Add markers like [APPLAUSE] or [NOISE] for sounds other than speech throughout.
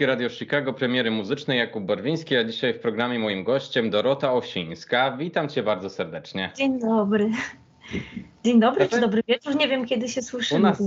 Polskie Radio Chicago, premiery muzycznej Jakub Barwiński, a dzisiaj w programie moim gościem Dorota Osińska. Witam cię bardzo serdecznie. Dzień dobry. Dzień dobry czy dobry wieczór, nie wiem kiedy się słyszymy. U nas,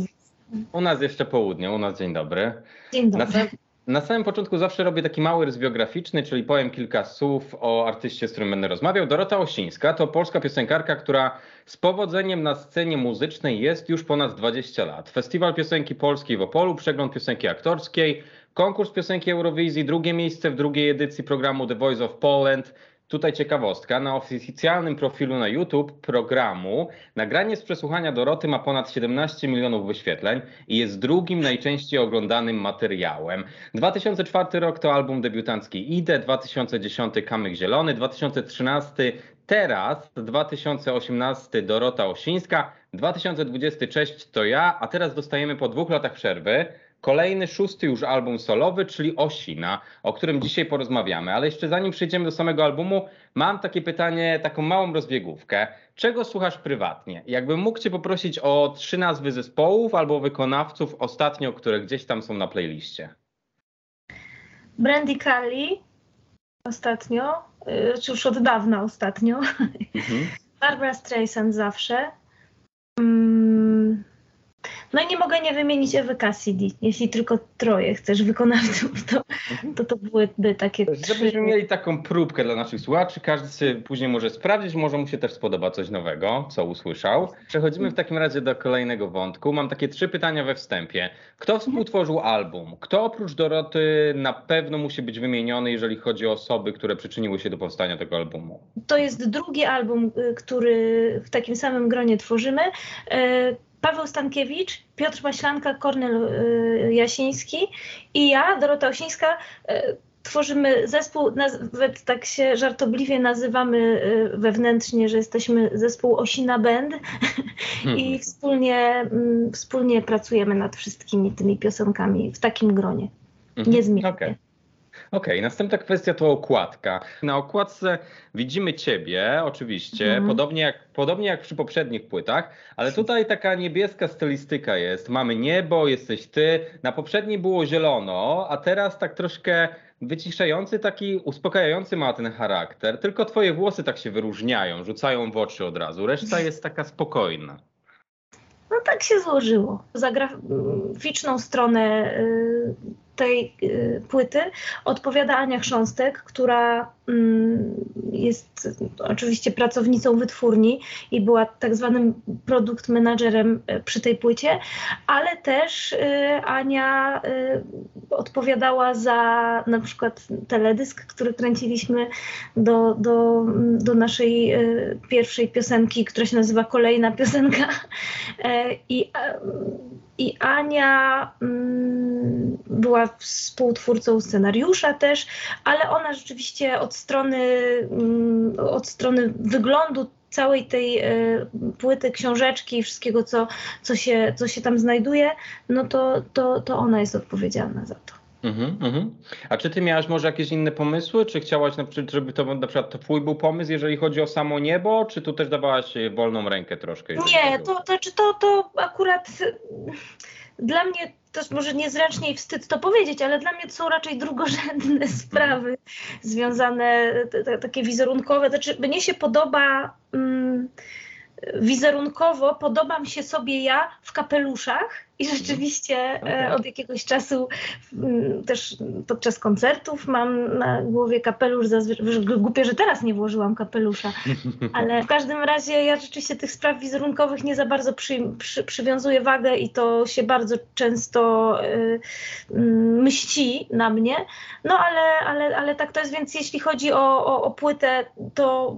u nas jeszcze południe, u nas dzień dobry. Dzień dobry. Na samym, na samym początku zawsze robię taki mały rys biograficzny, czyli powiem kilka słów o artyście, z którym będę rozmawiał. Dorota Osińska to polska piosenkarka, która z powodzeniem na scenie muzycznej jest już ponad 20 lat. Festiwal Piosenki Polskiej w Opolu, przegląd piosenki aktorskiej, konkurs piosenki Eurowizji, drugie miejsce w drugiej edycji programu The Voice of Poland. Tutaj ciekawostka, na oficjalnym profilu na YouTube programu nagranie z przesłuchania Doroty ma ponad 17 milionów wyświetleń i jest drugim najczęściej oglądanym materiałem. 2004 rok to album debiutancki Ide, 2010 Kamyk Zielony, 2013 teraz, 2018 Dorota Osińska, 2020 Cześć to ja, a teraz dostajemy po dwóch latach przerwy kolejny, szósty już album solowy, czyli Osina, o którym dzisiaj porozmawiamy. Ale jeszcze zanim przejdziemy do samego albumu, mam takie pytanie, taką małą rozbiegówkę. Czego słuchasz prywatnie? Jakbym mógł Cię poprosić o trzy nazwy zespołów albo wykonawców ostatnio, które gdzieś tam są na playliście. Brandy Kelly ostatnio, y, czy już od dawna ostatnio. Mhm. [LAUGHS] Barbara Streisand zawsze. No i nie mogę nie wymienić Ewy Cassidy. Jeśli tylko troje chcesz wykonawców, to to, to byłyby takie Żebyśmy trzy... mieli taką próbkę dla naszych słuchaczy, każdy sobie później może sprawdzić, może mu się też spodoba coś nowego, co usłyszał. Przechodzimy w takim razie do kolejnego wątku. Mam takie trzy pytania we wstępie. Kto współtworzył album? Kto oprócz Doroty na pewno musi być wymieniony, jeżeli chodzi o osoby, które przyczyniły się do powstania tego albumu? To jest drugi album, y, który w takim samym gronie tworzymy. Paweł Stankiewicz, Piotr Maślanka, Kornel y, Jasiński i ja, Dorota Osińska, y, tworzymy zespół, nawet tak się żartobliwie nazywamy y, wewnętrznie, że jesteśmy zespół Osina Band [LAUGHS] i hmm. wspólnie, mm, wspólnie pracujemy nad wszystkimi tymi piosenkami w takim gronie. Mhm. Niezmiennie. Okay. Okej, okay, następna kwestia to okładka. Na okładce widzimy ciebie, oczywiście, mm. podobnie, jak, podobnie jak przy poprzednich płytach, ale tutaj taka niebieska stylistyka jest. Mamy niebo, jesteś ty. Na poprzedniej było zielono, a teraz tak troszkę wyciszający, taki uspokajający ma ten charakter. Tylko twoje włosy tak się wyróżniają, rzucają w oczy od razu. Reszta jest taka spokojna. No tak się złożyło. Za graficzną stronę y, tej y, płyty odpowiada Ania Chrząstek, która mm, jest oczywiście pracownicą wytwórni i była tak zwanym produkt menadżerem y, przy tej płycie, ale też Ania odpowiadała za na przykład teledysk, który kręciliśmy do, do, do naszej pierwszej piosenki, która się nazywa Kolejna Piosenka. [LAUGHS] I i Ania mm, była współtwórcą scenariusza też, ale ona rzeczywiście od strony, mm, od strony wyglądu całej tej y, płyty, książeczki i wszystkiego, co, co, się, co się tam znajduje, no to, to, to ona jest odpowiedzialna za to. Mhm, mhm. A czy ty miałaś może jakieś inne pomysły? Czy chciałaś, żeby to na przykład to twój był pomysł, jeżeli chodzi o samo niebo, czy tu też dawałaś wolną rękę troszkę? Nie, to, to, czy to, to akurat dla mnie też może niezręcznie i wstyd to powiedzieć, ale dla mnie to są raczej drugorzędne [LAUGHS] sprawy związane, takie wizerunkowe. Znaczy, mnie się podoba. Mm, wizerunkowo podobam się sobie ja w kapeluszach i rzeczywiście e, okay. od jakiegoś czasu mm, też podczas koncertów mam na głowie kapelusz. Głupie, że teraz nie włożyłam kapelusza, [LAUGHS] ale w każdym razie ja rzeczywiście tych spraw wizerunkowych nie za bardzo przy, przy, przywiązuję wagę i to się bardzo często y, mści na mnie. No ale, ale, ale tak to jest, więc jeśli chodzi o, o, o płytę, to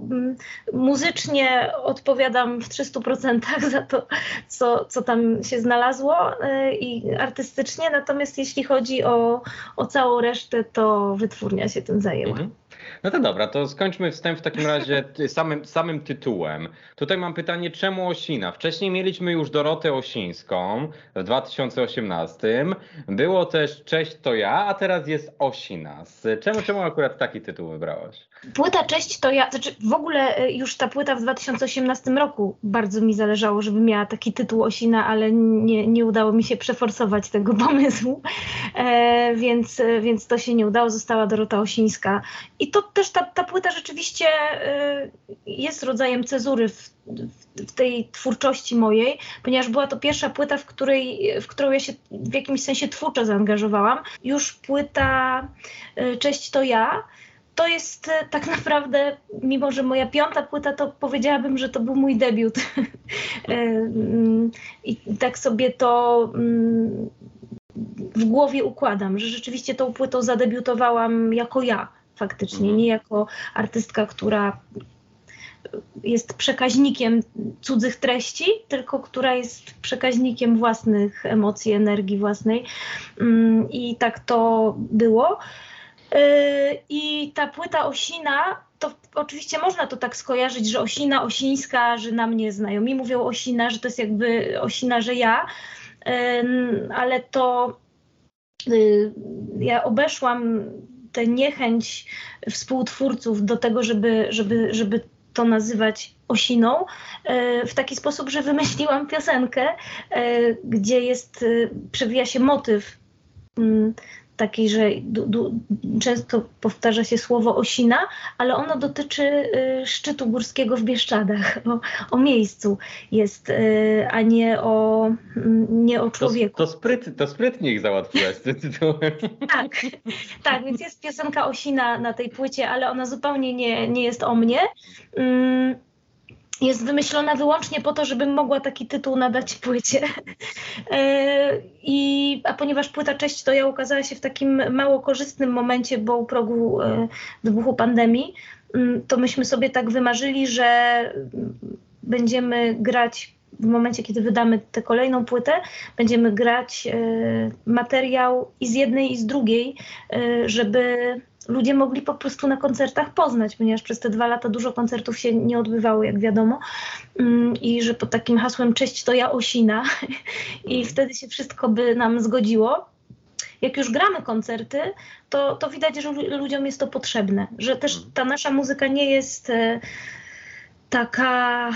y, muzycznie odpowiadam w 300% za to, co, co tam się znalazło E, i artystycznie, natomiast jeśli chodzi o, o całą resztę, to wytwórnia się tym zajęła. Mhm. No to dobra, to skończmy wstęp w takim razie [LAUGHS] samym, samym tytułem. Tutaj mam pytanie, czemu Osina? Wcześniej mieliśmy już Dorotę Osińską w 2018. Było też Cześć to ja, a teraz jest Osina. Czemu, czemu akurat taki tytuł wybrałaś? Płyta Cześć to ja, znaczy w ogóle e, już ta płyta w 2018 roku bardzo mi zależało, żeby miała taki tytuł Osina, ale nie, nie udało mi się przeforsować tego [LAUGHS] pomysłu, e, więc, więc to się nie udało, została Dorota Osińska. I to też ta, ta płyta rzeczywiście e, jest rodzajem cezury w, w tej twórczości mojej, ponieważ była to pierwsza płyta, w, której, w którą ja się w jakimś sensie twórczo zaangażowałam. Już płyta e, Cześć to ja to jest e, tak [LAUGHS] naprawdę, mimo że moja piąta płyta, to powiedziałabym, że to był mój debiut. [LAUGHS] E, mm, I tak sobie to mm, w głowie układam, że rzeczywiście tą płytą zadebiutowałam jako ja faktycznie, mhm. nie jako artystka, która jest przekaźnikiem cudzych treści, tylko która jest przekaźnikiem własnych emocji, energii własnej. Mm, I tak to było. Yy, I ta płyta Osina, to oczywiście można to tak skojarzyć, że Osina, Osińska, że na mnie znajomi mówią Osina, że to jest jakby Osina, że ja, yy, ale to yy, ja obeszłam tę niechęć współtwórców do tego, żeby, żeby, żeby to nazywać osiną, w taki sposób, że wymyśliłam piosenkę, gdzie jest, przewija się motyw mm, takiej, że du, du, często powtarza się słowo osina, ale ono dotyczy y, szczytu górskiego w Bieszczadach, o, o miejscu jest, y, a nie o, mm, nie o człowieku. To, to, spryt, to sprytnie ich załatwiłaś tym tytułem. [LAUGHS] Tak, tak, więc jest piosenka Osina na tej płycie, ale ona zupełnie nie, nie jest o mnie. Mm, jest wymyślona wyłącznie po to, żebym mogła taki tytuł nadać [LAUGHS] płycie. E, I, a ponieważ płyta Cześć to ja ukazała się w takim mało korzystnym momencie, bo u progu e, wybuchu pandemii, mm, to myśmy sobie tak wymarzyli, że będziemy grać w momencie, kiedy wydamy tę kolejną płytę, będziemy grać e, materiał i z jednej, i z drugiej, żeby ludzie mogli po prostu na koncertach poznać, ponieważ przez te dwa lata dużo koncertów się nie odbywało, jak wiadomo. Mm, I że pod takim hasłem Cześć to ja Osina [LAUGHS] i wtedy się wszystko by nam zgodziło. Jak już gramy koncerty, to, to widać, że ludziom jest to potrzebne, że też mhm. ta nasza muzyka nie jest e, taka e,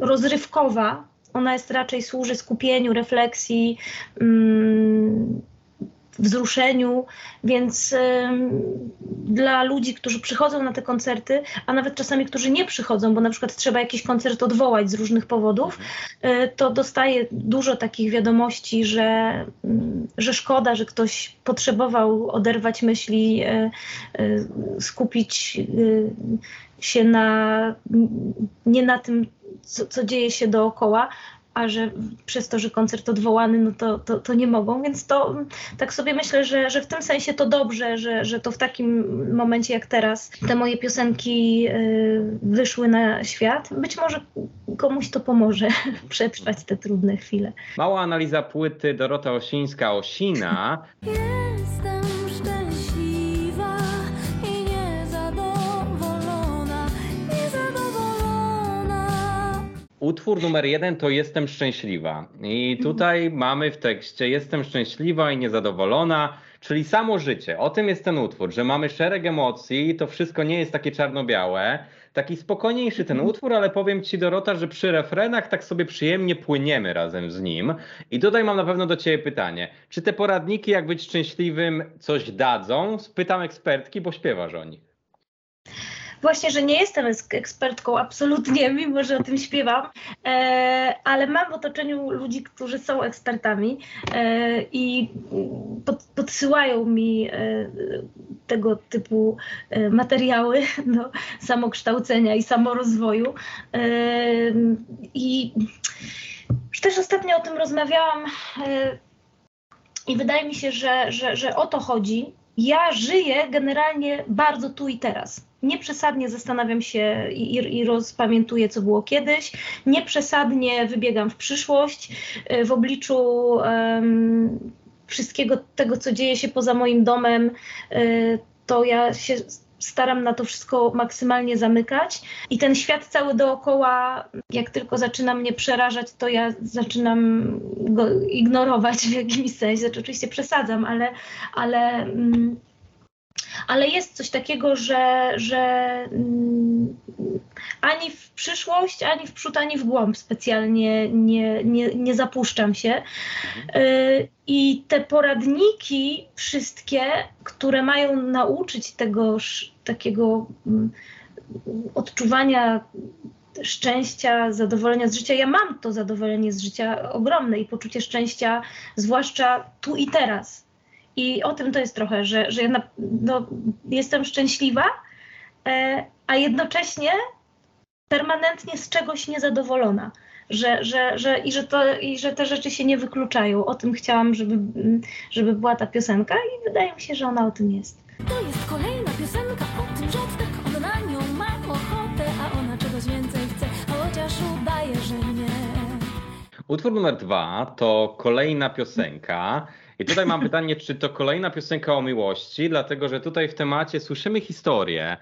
rozrywkowa, ona jest raczej służy skupieniu, refleksji, mm, wzruszeniu, więc dla ludzi, którzy przychodzą na te koncerty, a nawet czasami, którzy nie przychodzą, bo na przykład trzeba jakiś koncert odwołać z różnych powodów, y, to dostaję dużo takich wiadomości, że, mm, że szkoda, że ktoś potrzebował oderwać myśli, y, y, skupić się na, nie na tym, co, co dzieje się dookoła, a że przez to, że koncert odwołany, no to, to, to nie mogą, więc to tak sobie myślę, że, że w tym sensie to dobrze, że, że to w takim momencie jak teraz te moje piosenki y, wyszły na świat. Być może komuś to pomoże [LAUGHS] przetrwać te trudne chwile. Mała analiza płyty Dorota Osińska, Osina. Utwór numer jeden to Jestem szczęśliwa. I tutaj mamy w tekście Jestem szczęśliwa i niezadowolona, czyli samo życie. O tym jest ten utwór, że mamy szereg emocji, to wszystko nie jest takie czarno-białe. Taki spokojniejszy ten mhm. utwór, ale powiem Ci Dorota, że przy refrenach tak sobie przyjemnie płyniemy razem z nim. I tutaj mam na pewno do Ciebie pytanie. Czy te poradniki, jak być szczęśliwym, coś dadzą? Spytam ekspertki, bo śpiewasz o nich właśnie, że nie jestem ekspertką absolutnie, [LAUGHS] mimo że o tym śpiewam, e, ale mam w otoczeniu ludzi, którzy są ekspertami e, i pod, podsyłają mi e, tego typu materiały [LAUGHS] do samokształcenia i samorozwoju. I też ostatnio o tym rozmawiałam i wydaje mi się, że, że, że o to chodzi. Ja żyję generalnie bardzo tu i teraz. Nie przesadnie zastanawiam się i, i rozpamiętuję, co było kiedyś, nie przesadnie wybiegam w przyszłość e, w obliczu um, wszystkiego tego, co dzieje się poza moim domem, e, to ja się staram na to wszystko maksymalnie zamykać i ten świat cały dookoła, jak tylko zaczyna mnie przerażać, to ja zaczynam go ignorować w jakimś sensie. Znaczy, oczywiście przesadzam, ale, ale mm, ale jest coś takiego, że, że mm, ani w przyszłość, ani w przód, ani w głąb specjalnie nie, nie, nie zapuszczam się. Y, I te poradniki, wszystkie, które mają nauczyć tego takiego mm, odczuwania szczęścia, zadowolenia z życia. Ja mam to zadowolenie z życia ogromne i poczucie szczęścia, zwłaszcza tu i teraz. I o tym to jest trochę, że, że ja na, no, jestem szczęśliwa, e, a jednocześnie permanentnie z czegoś niezadowolona. Że, że, że, i, że to, I że te rzeczy się nie wykluczają. O tym chciałam, żeby, żeby była ta piosenka, i wydaje mi się, że ona o tym jest. To jest kolejna piosenka o tym, że tak on na nią ma ochotę, a ona czegoś więcej chce, chociaż udaje, że nie. Utwór numer dwa to kolejna piosenka. I tutaj mam pytanie, czy to kolejna piosenka o miłości, dlatego że tutaj w temacie słyszymy historię.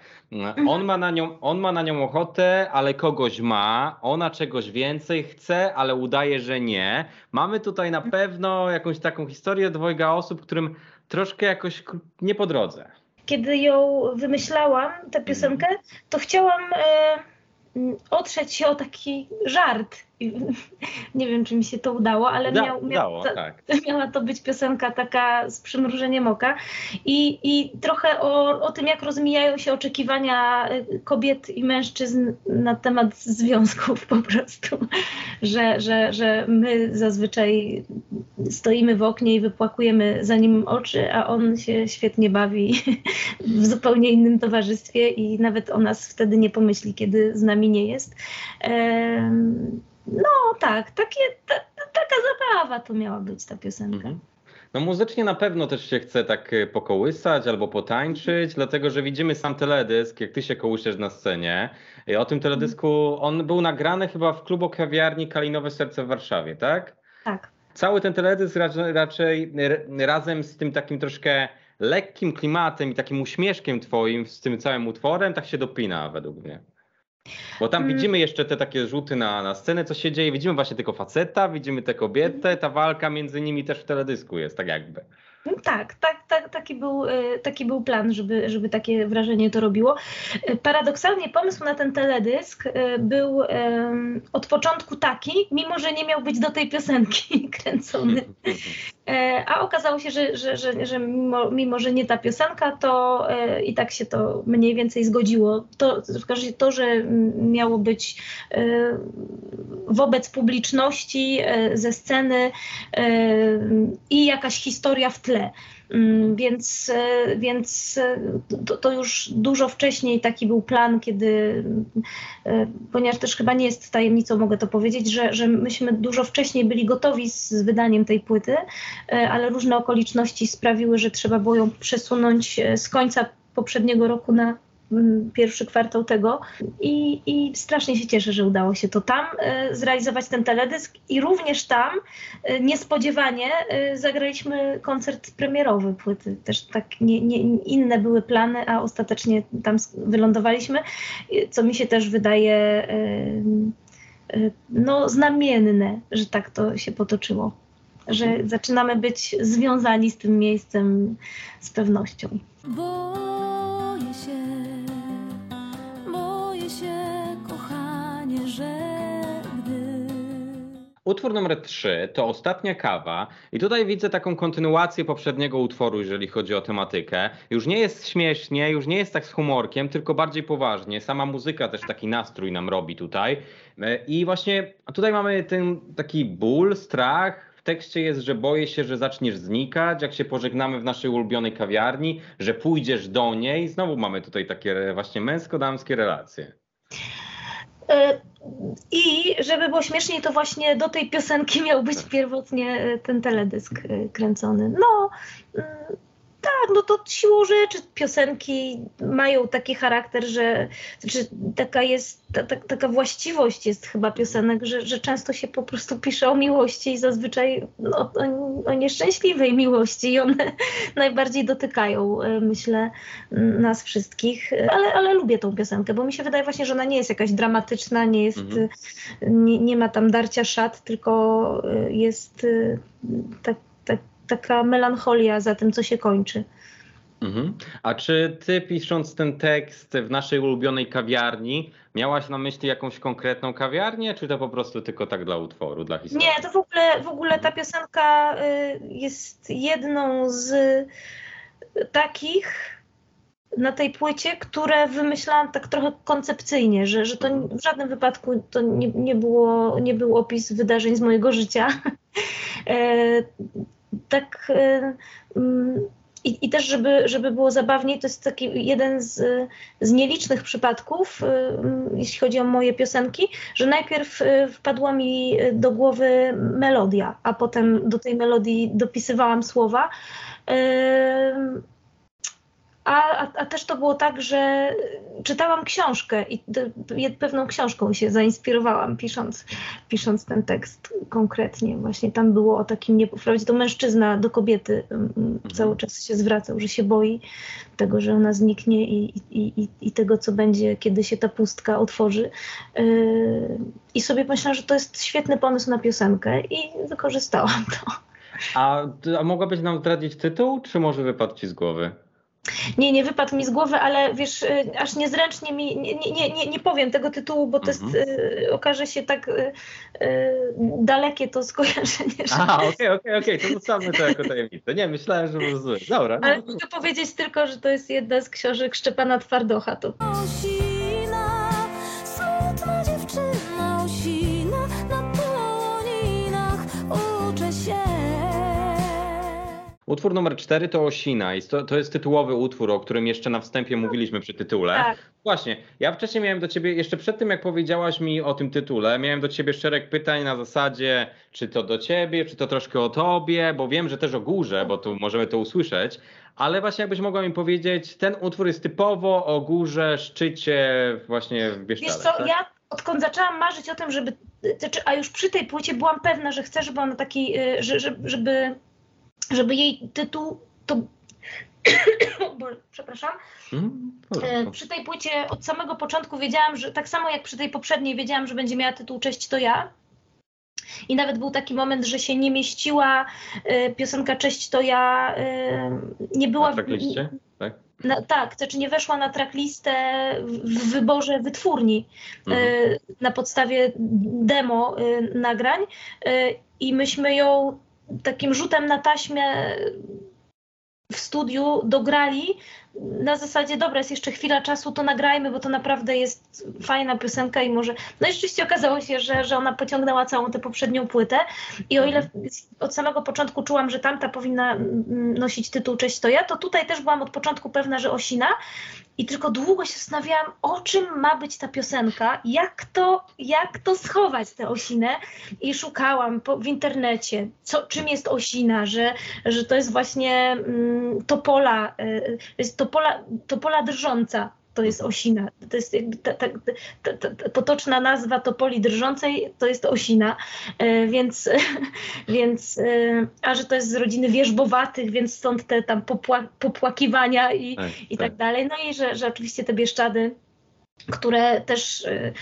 On ma na nią, on ma na nią ochotę, ale kogoś ma, ona czegoś więcej chce, ale udaje, że nie. Mamy tutaj na pewno jakąś taką historię dwojga osób, którym troszkę jakoś nie po drodze. Kiedy ją wymyślałam, tę piosenkę, to chciałam. E otrzeć się o taki żart. [LAUGHS] Nie wiem, czy mi się to udało, ale Uda, miał, udało, to, tak. [LAUGHS] miała to być piosenka taka z przymrużeniem oka. I, i trochę o, o tym, jak rozmijają się oczekiwania y, kobiet i mężczyzn na temat związków po prostu. [LAUGHS] Że, że, że my zazwyczaj stoimy w oknie i wypłakujemy za nim oczy, a on się świetnie bawi w zupełnie innym towarzystwie i nawet o nas wtedy nie pomyśli, kiedy z nami nie jest. No tak, takie, ta, taka zabawa to miała być ta piosenka. Mhm. No muzycznie na pewno też się chce tak y, pokołysać albo potańczyć, dlatego że widzimy sam teledysk, jak ty się kołyszesz na scenie. I o tym teledysku, on był nagrany chyba w klubu kawiarni Kalinowe Serce w Warszawie, tak? Tak. Cały ten teledysk raczej, raczej razem z tym takim troszkę lekkim klimatem i takim uśmieszkiem twoim z tym całym utworem tak się dopina według mnie. Bo tam hmm. widzimy jeszcze te takie rzuty na, na scenę, co się dzieje. Widzimy właśnie tylko faceta, widzimy tę kobietę, ta walka między nimi też w teledysku jest, tak jakby. Tak, tak, tak taki, był, y, taki był plan, żeby, żeby takie wrażenie to robiło. Y, paradoksalnie pomysł na ten teledysk y, był od początku taki, mimo że nie miał być do tej piosenki [LAUGHS] kręcony. E, a okazało się, że, że, że, że mimo, mimo, że nie ta piosenka, to e, i tak się to mniej więcej zgodziło. To, to że miało być e, wobec publiczności, ze sceny i jakaś historia w tle. Mm, więc, e, więc e, to, to, już dużo wcześniej taki był plan, kiedy, e, ponieważ też chyba nie jest tajemnicą, mogę to powiedzieć, że, że myśmy dużo wcześniej byli gotowi z wydaniem tej płyty, ale różne okoliczności sprawiły, że trzeba było ją przesunąć z końca poprzedniego roku na pierwszy kwartał tego i, i strasznie się cieszę, że udało się to tam e, zrealizować ten teledysk i również tam e, niespodziewanie e, zagraliśmy koncert premierowy płyty. Też tak nie, nie, inne były plany, a ostatecznie tam wylądowaliśmy, co mi się też wydaje no, znamienne, że tak to się potoczyło. Że zaczynamy być związani z tym miejscem z pewnością. Boję się Utwór numer 3 to Ostatnia kawa i tutaj widzę taką kontynuację poprzedniego utworu, jeżeli chodzi o tematykę. Już nie jest śmiesznie, już nie jest tak z humorkiem, tylko bardziej poważnie. Sama muzyka też taki nastrój nam robi tutaj. E, I właśnie tutaj mamy ten taki ból, strach, w tekście jest, że boję się, że zaczniesz znikać, jak się pożegnamy w naszej ulubionej kawiarni, że pójdziesz do niej. Znowu mamy tutaj takie właśnie męsko-damskie relacje. E, I żeby było śmieszniej, to właśnie do tej piosenki miał być pierwotnie e, ten teledysk e, kręcony. No, mm, tak, no to siłą rzeczy piosenki mają taki charakter, że znaczy taka jest, ta, ta, taka właściwość jest chyba piosenek, że, że często się po prostu pisze o miłości i zazwyczaj no, o, o nieszczęśliwej miłości i one [LAUGHS] najbardziej dotykają, e, myślę, nas wszystkich, ale, ale lubię tą piosenkę, bo mi się wydaje właśnie, że ona nie jest jakaś dramatyczna, nie jest, mhm. nie, nie ma tam darcia szat, tylko e, jest tak taka melancholia za tym, co się kończy. Mhm. A czy ty pisząc ten tekst w naszej ulubionej kawiarni, miałaś na myśli jakąś konkretną kawiarnię, czy to po prostu tylko tak dla utworu, dla historii? Nie, to w ogóle, w ogóle ta piosenka y, jest jedną z takich na tej płycie, które wymyślałam tak trochę koncepcyjnie, że, że to w żadnym wypadku to nie, nie, było, nie był opis wydarzeń z mojego życia. [LAUGHS] Tak y, mm, i, i, też, żeby, żeby było zabawniej, to jest taki jeden z, z nielicznych przypadków, y, mm, jeśli chodzi o moje piosenki, że najpierw y, wpadła mi do głowy melodia, a potem do tej melodii dopisywałam słowa. A, a, a, też to było tak, że czytałam książkę i pewną książką się zainspirowałam, pisząc, pisząc ten tekst konkretnie. Właśnie tam było o takim, nie, wprawdzie to mężczyzna do kobiety mhm. cały czas się zwracał, że się boi tego, że ona zniknie i, i, i, i tego, co będzie, kiedy się ta pustka otworzy. Yy, I sobie myślałam, że to jest świetny pomysł na piosenkę i wykorzystałam to. A, a mogłabyś nam zdradzić tytuł, czy może wypadł ci z głowy? Nie, nie wypadł mi z głowy, ale wiesz, y, aż niezręcznie mi, nie, nie, nie, nie powiem tego tytułu, bo to jest, mhm. y, okaże się tak y, y, dalekie to skojarzenie. Że... A, okej, okej, okej, to zostawmy to jako tajemnicę. Nie, myślałem, że może zły. Dobra. Ale mogę powiedzieć tylko, że to jest jedna z książek Szczepana Twardocha. To... Osina, smutna dziewczyna, Utwór numer 4 to Osina i to, to jest tytułowy utwór, o którym jeszcze na wstępie mówiliśmy przy tytule. Tak. Właśnie, ja wcześniej miałem do ciebie, jeszcze przed tym jak powiedziałaś mi o tym tytule, miałem do ciebie szereg pytań na zasadzie, czy to do ciebie, czy to troszkę o tobie, bo wiem, że też o górze, bo tu możemy to usłyszeć, ale właśnie jakbyś mogła mi powiedzieć, ten utwór jest typowo o górze, szczycie właśnie w Bieszczadach. Wiesz co, tak? ja odkąd zaczęłam marzyć o tym, żeby, znaczy, a już przy tej płycie byłam pewna, że chcę, żeby ona taki, y, żeby, żeby jej tytuł to. [COUGHS] Przepraszam. Mm, przy tej płycie od samego początku wiedziałam, że tak samo jak przy tej poprzedniej wiedziałam, że będzie miała tytuł Cześć to ja. I nawet był taki moment, że się nie mieściła y, piosenka Cześć to ja, y, nie była. Na trackliście? Tak. Na, tak, znaczy nie weszła na tracklistę w wyborze wytwórni mhm. y, na podstawie demo nagrań i myśmy ją takim rzutem na taśmę w studiu dograli na zasadzie, dobra, jest jeszcze chwila czasu, to nagrajmy, bo to naprawdę jest fajna piosenka i może... No i rzeczywiście okazało się, że, że ona pociągnęła całą tę poprzednią płytę i o ile mhm. od samego początku czułam, że tamta powinna nosić tytuł Cześć to ja, to tutaj też byłam od początku pewna, że Osina i tylko długo się zastanawiałam, o czym ma być ta piosenka, jak to, jak to schować tę osinę i szukałam po, w internecie, co, czym jest osina, że, że to jest właśnie mm, topola, y, jest topola, topola drżąca, to jest osina. To jest jakby ta, ta, ta, potoczna nazwa topoli drżącej, to jest osina, e, więc, [LAUGHS] więc e, a że to jest z rodziny wierzbowatych, więc stąd te tam popła, popłakiwania i, tak, i tak, tak dalej. No i że, że oczywiście te Bieszczady które też e,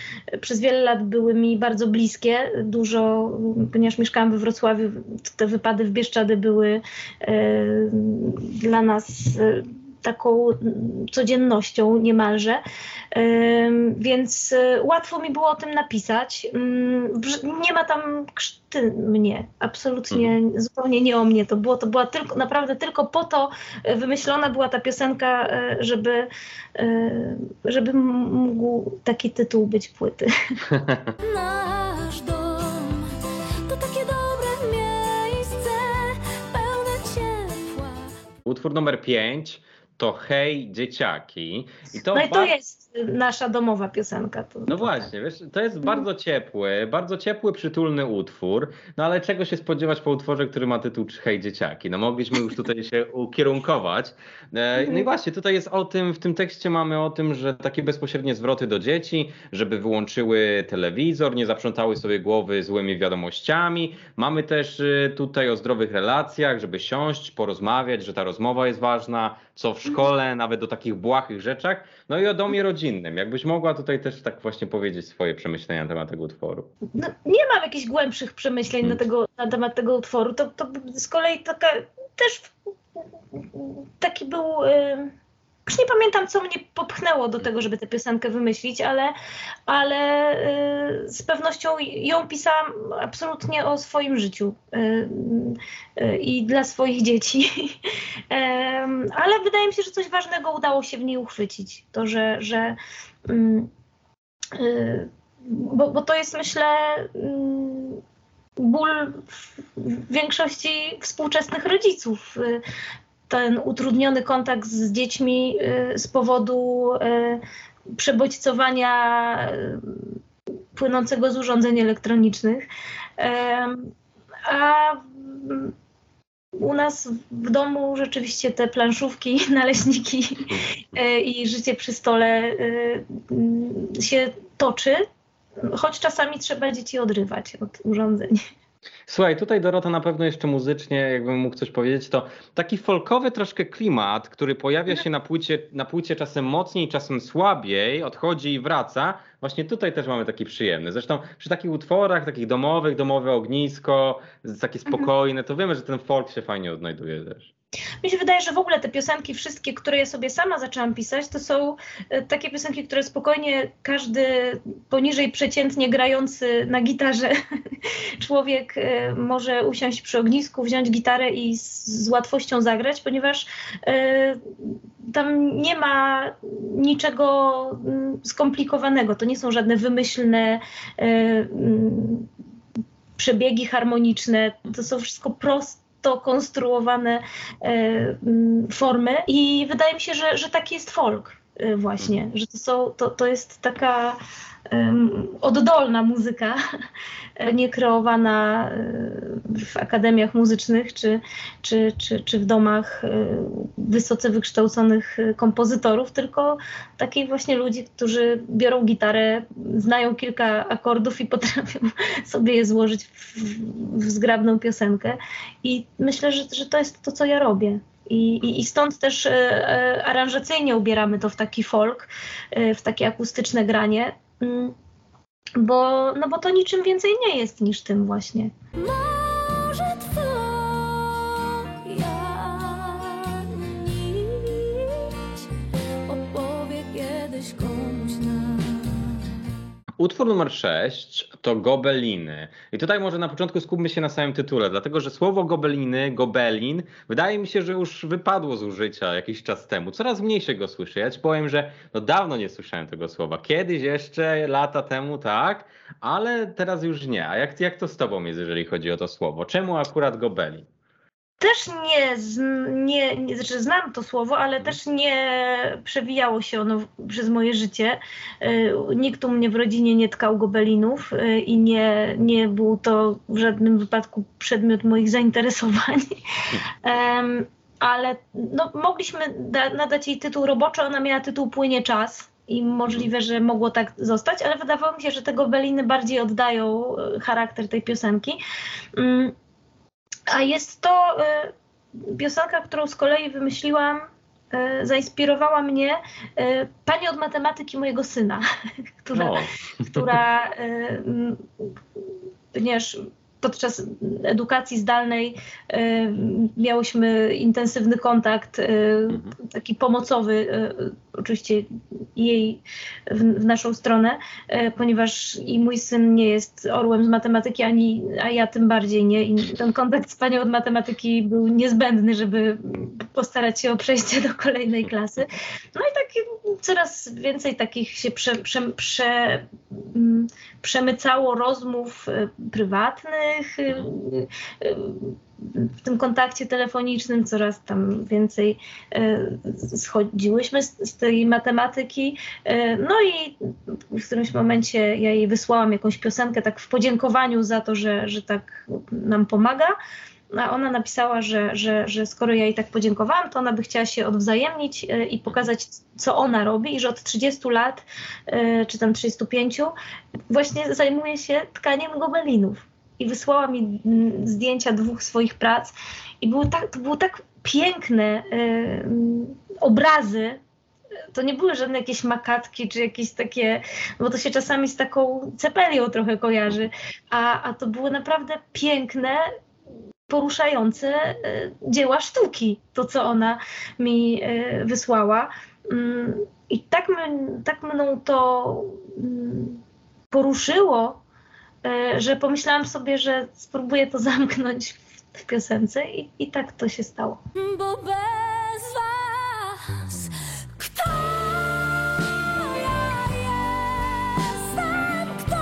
przez wiele lat były mi bardzo bliskie. Dużo, ponieważ mieszkałam we Wrocławiu, te wypady w Bieszczady były dla nas taką codziennością niemalże, więc e, łatwo mi było o tym napisać. Nie ma tam krzty mnie, absolutnie mhm. zupełnie nie o mnie to było. To była tylko, naprawdę tylko po to e, wymyślona była ta piosenka, e, żeby, żeby mógł taki tytuł być płyty. [LAUGHS] Nasz dom to takie dobre miejsce, pełne ciepła. Utwór numer 5 to Hej Dzieciaki. I to no i to jest, nasza domowa piosenka. To, no to właśnie, tak. wiesz, to jest bardzo ciepły, bardzo ciepły, przytulny utwór, no ale czego się spodziewać po utworze, który ma tytuł Hej dzieciaki? No mogliśmy już tutaj się [LAUGHS] ukierunkować. E, No i Mhm. właśnie, tutaj jest o tym, w tym tekście mamy o tym, że takie bezpośrednie zwroty do dzieci, żeby wyłączyły telewizor, nie zaprzątały sobie głowy złymi wiadomościami. Mamy też y, tutaj o zdrowych relacjach, żeby siąść, porozmawiać, że ta rozmowa jest ważna, co w szkole, nawet o takich błahych rzeczach. No i o domie rodzinnym. Jakbyś mogła tutaj też tak właśnie powiedzieć swoje przemyślenia na temat tego utworu. no, nie mam jakichś głębszych przemyśleń Hmm. na, tego, na temat tego utworu. To, to z kolei taka też taki był. y, Już nie pamiętam, co mnie popchnęło do tego, żeby tę piosenkę wymyślić, ale, ale y, z pewnością ją pisałam absolutnie o swoim życiu y, y, i dla swoich dzieci. [LAUGHS] Ale wydaje mi się, że coś ważnego udało się w niej uchwycić. To, że, że mm, bo, bo to jest myślę mm, ból w większości współczesnych rodziców. Ten utrudniony kontakt z dziećmi y, z powodu y, przebodźcowania y, płynącego z urządzeń elektronicznych. A u nas w domu rzeczywiście te planszówki, [LAUGHS] naleśniki i życie przy stole się toczy, choć czasami trzeba dzieci odrywać od urządzeń. Słuchaj, tutaj Dorota na pewno jeszcze muzycznie, jakbym mógł coś powiedzieć, to taki folkowy troszkę klimat, który pojawia się na płycie, na płycie czasem mocniej, czasem słabiej, odchodzi i wraca. Właśnie tutaj też mamy taki przyjemny. Zresztą przy takich utworach, takich domowych, domowe ognisko, takie spokojne, to wiemy, że ten folk się fajnie odnajduje też. Mi się wydaje, że w ogóle te piosenki, wszystkie, które ja sobie sama zaczęłam pisać, to są e, takie piosenki, które spokojnie każdy poniżej przeciętnie grający na gitarze [LAUGHS] człowiek e, może usiąść przy ognisku, wziąć gitarę i z, łatwością zagrać, ponieważ e, tam nie ma niczego mm, skomplikowanego. To nie są żadne wymyślne mm, przebiegi harmoniczne. To są wszystko proste to konstruowane e, formy i wydaje mi się, że, że taki jest folk właśnie, że to, są, to, to jest taka em, oddolna muzyka, e, nie kreowana e, w akademiach muzycznych czy, czy, czy, czy w domach e, wysoce wykształconych e, kompozytorów, tylko takich właśnie ludzi, którzy biorą gitarę, znają kilka akordów i [LAUGHS] potrafią sobie je złożyć w, w zgrabną piosenkę. I myślę, że, że to jest to, co ja robię. I, i, i stąd też e, e, aranżacyjnie ubieramy to w taki folk, e, w takie akustyczne granie, mm, bo, no bo to niczym więcej nie jest niż tym właśnie. Utwór numer 6 to gobeliny. I tutaj może na początku skupmy się na samym tytule, dlatego że słowo gobeliny, gobelin, wydaje mi się, że już wypadło z użycia jakiś czas temu. Coraz mniej się go słyszy. Ja ci powiem, że no dawno nie słyszałem tego słowa. Kiedyś jeszcze, lata temu, tak, ale teraz już nie. A jak, jak to z tobą jest, jeżeli chodzi o to słowo? Czemu akurat gobelin? Też nie, nie, nie znaczy znam to słowo, ale też nie przewijało się ono przez moje życie. Y, Nikt u mnie w rodzinie nie tkał gobelinów y, i nie, nie był to w żadnym wypadku przedmiot moich zainteresowań. [LAUGHS] Ale no, mogliśmy da, nadać jej tytuł roboczy, ona miała tytuł Płynie czas. I możliwe, że mogło tak zostać, ale wydawało mi się, że te gobeliny bardziej oddają y, charakter tej piosenki. Mm, a jest to y, piosenka, którą z kolei wymyśliłam, y, zainspirowała mnie y, pani od matematyki mojego syna, [LAUGHS] która, No, [LAUGHS] która ponieważ podczas edukacji zdalnej miałyśmy intensywny kontakt, Mhm. taki pomocowy, oczywiście jej w, w naszą stronę, y, ponieważ i mój syn nie jest orłem z matematyki, ani, a ja tym bardziej nie. I ten kontakt z panią od matematyki był niezbędny, żeby postarać się o przejście do kolejnej klasy. No i tak coraz więcej takich się prze, prze, prze, mm, przemycało rozmów y, prywatnych, y, w tym kontakcie telefonicznym coraz tam więcej e, schodziłyśmy z, tej matematyki. E, no i w którymś momencie ja jej wysłałam jakąś piosenkę tak w podziękowaniu za to, że, że tak nam pomaga. A ona napisała, że, że, że skoro ja jej tak podziękowałam, to ona by chciała się odwzajemnić e, i pokazać, co ona robi, i że od 30 lat, czy tam 35, właśnie zajmuje się tkaniem gobelinów. I wysłała mi mm, zdjęcia dwóch swoich prac, i były tak, to były tak piękne e, mm, obrazy. To nie były żadne jakieś makatki, czy jakieś takie, bo to się czasami z taką cepelią trochę kojarzy, a, a to były naprawdę piękne, poruszające e, dzieła sztuki, to co ona mi e, wysłała. Mm, I tak, my, tak mną to poruszyło, że pomyślałam sobie, że spróbuję to [LAUGHS] zamknąć w, w piosence i, i tak to się stało. Bo bez was kto ja jestem, kto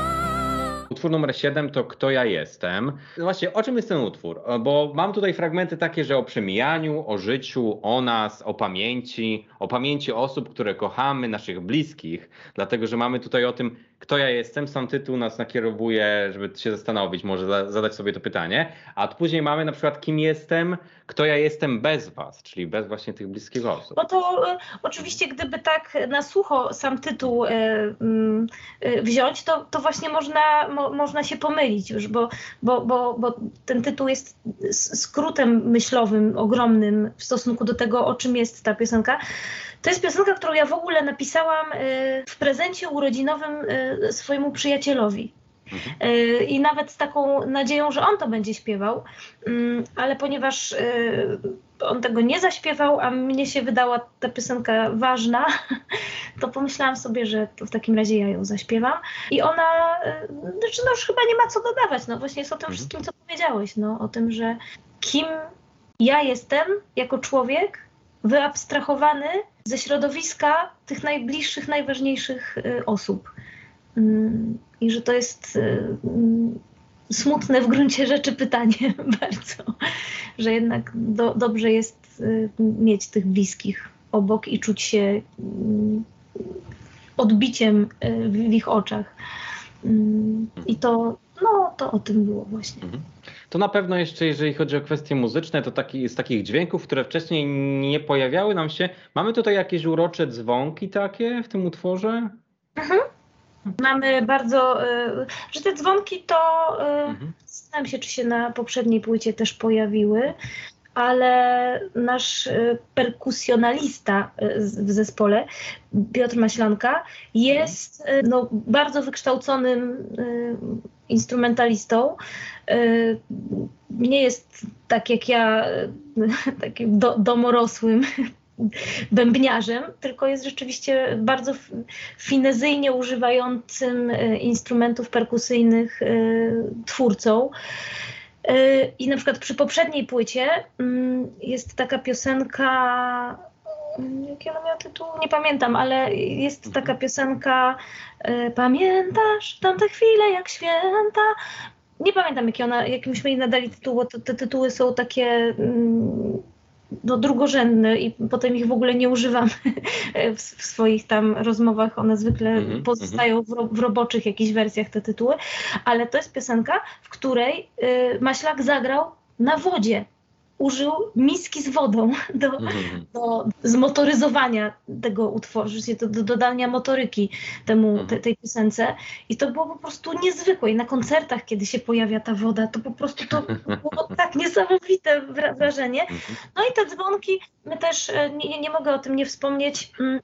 Utwór numer 7 to Kto ja jestem. No Właśnie, o czym jest ten utwór? Bo mam tutaj fragmenty takie, że o przemijaniu, o życiu, o nas, o pamięci, o pamięci osób, które kochamy, naszych bliskich, dlatego że mamy tutaj o tym, kto ja jestem. Sam tytuł nas nakierowuje, żeby się zastanowić, może za- zadać sobie to pytanie. A później mamy na przykład, kim jestem, kto ja jestem bez was, czyli bez właśnie tych bliskich osób. No to e, oczywiście, gdyby tak na sucho sam tytuł e, mm, e, wziąć, to, to właśnie można, mo, można się pomylić już, bo, bo, bo, bo ten tytuł jest skrótem myślowym ogromnym w stosunku do tego, o czym jest ta piosenka. To jest piosenka, którą ja w ogóle napisałam e, w prezencie urodzinowym e, swojemu przyjacielowi. E, I nawet z taką nadzieją, że on to będzie śpiewał, Mm, ale ponieważ on tego nie zaśpiewał, a mnie się wydała ta piosenka ważna, [LAUGHS] to pomyślałam sobie, że w takim razie ja ją zaśpiewam. I ona, znaczy no już chyba nie ma co dodawać, no właśnie jest o tym Mhm. wszystkim, co powiedziałeś, no o tym, że kim ja jestem jako człowiek, wyabstrahowany ze środowiska tych najbliższych, najważniejszych y, osób. Mm, I że to jest y, mm, smutne w gruncie rzeczy pytanie [LAUGHS] bardzo, że jednak do, dobrze jest y, mieć tych bliskich obok i czuć się mm, odbiciem w, ich oczach. I to, no, to o tym było właśnie. Mhm. To na pewno jeszcze, jeżeli chodzi o kwestie muzyczne, to taki, z takich dźwięków, które wcześniej nie pojawiały nam się, mamy tutaj jakieś urocze dzwonki takie w tym utworze? Mamy bardzo, y, że te dzwonki to, y, Mhm. zastanawiam się, czy się na poprzedniej płycie też pojawiły, ale nasz y, perkusjonalista y, w zespole, Piotr Maślanka, jest no, bardzo wykształconym instrumentalistą. Y, Nie jest tak jak ja, [LAUGHS] y, takim do, domorosłym [LAUGHS] bębniarzem, tylko jest rzeczywiście bardzo finezyjnie używającym e, instrumentów perkusyjnych e, twórcą. I na przykład przy poprzedniej płycie mm, jest taka piosenka, jaki ona miała tytuł? Nie pamiętam, ale jest taka piosenka e, Pamiętasz tamte chwile jak święta? Nie pamiętam, jaki ona, jak myśmy jej nadali tytuł, bo to, te tytuły są takie mm, no, drugorzędne i potem ich w ogóle nie używam [LAUGHS] w, w swoich tam rozmowach. One zwykle Mhm, pozostają w, ro, w roboczych jakichś wersjach te tytuły, ale to jest piosenka, w której y, Maślak zagrał na wodzie. Użył miski z wodą [LAUGHS] do, Mhm. do zmotoryzowania tego utworu, do, do dodania motoryki temu, Mhm. te, tej piosence. I to było po prostu niezwykłe. I na koncertach, kiedy się pojawia ta woda, to po prostu to było [LAUGHS] tak niesamowite wra- wrażenie. Mhm. No i te dzwonki, my też, e, nie, nie mogę o tym nie wspomnieć, mm,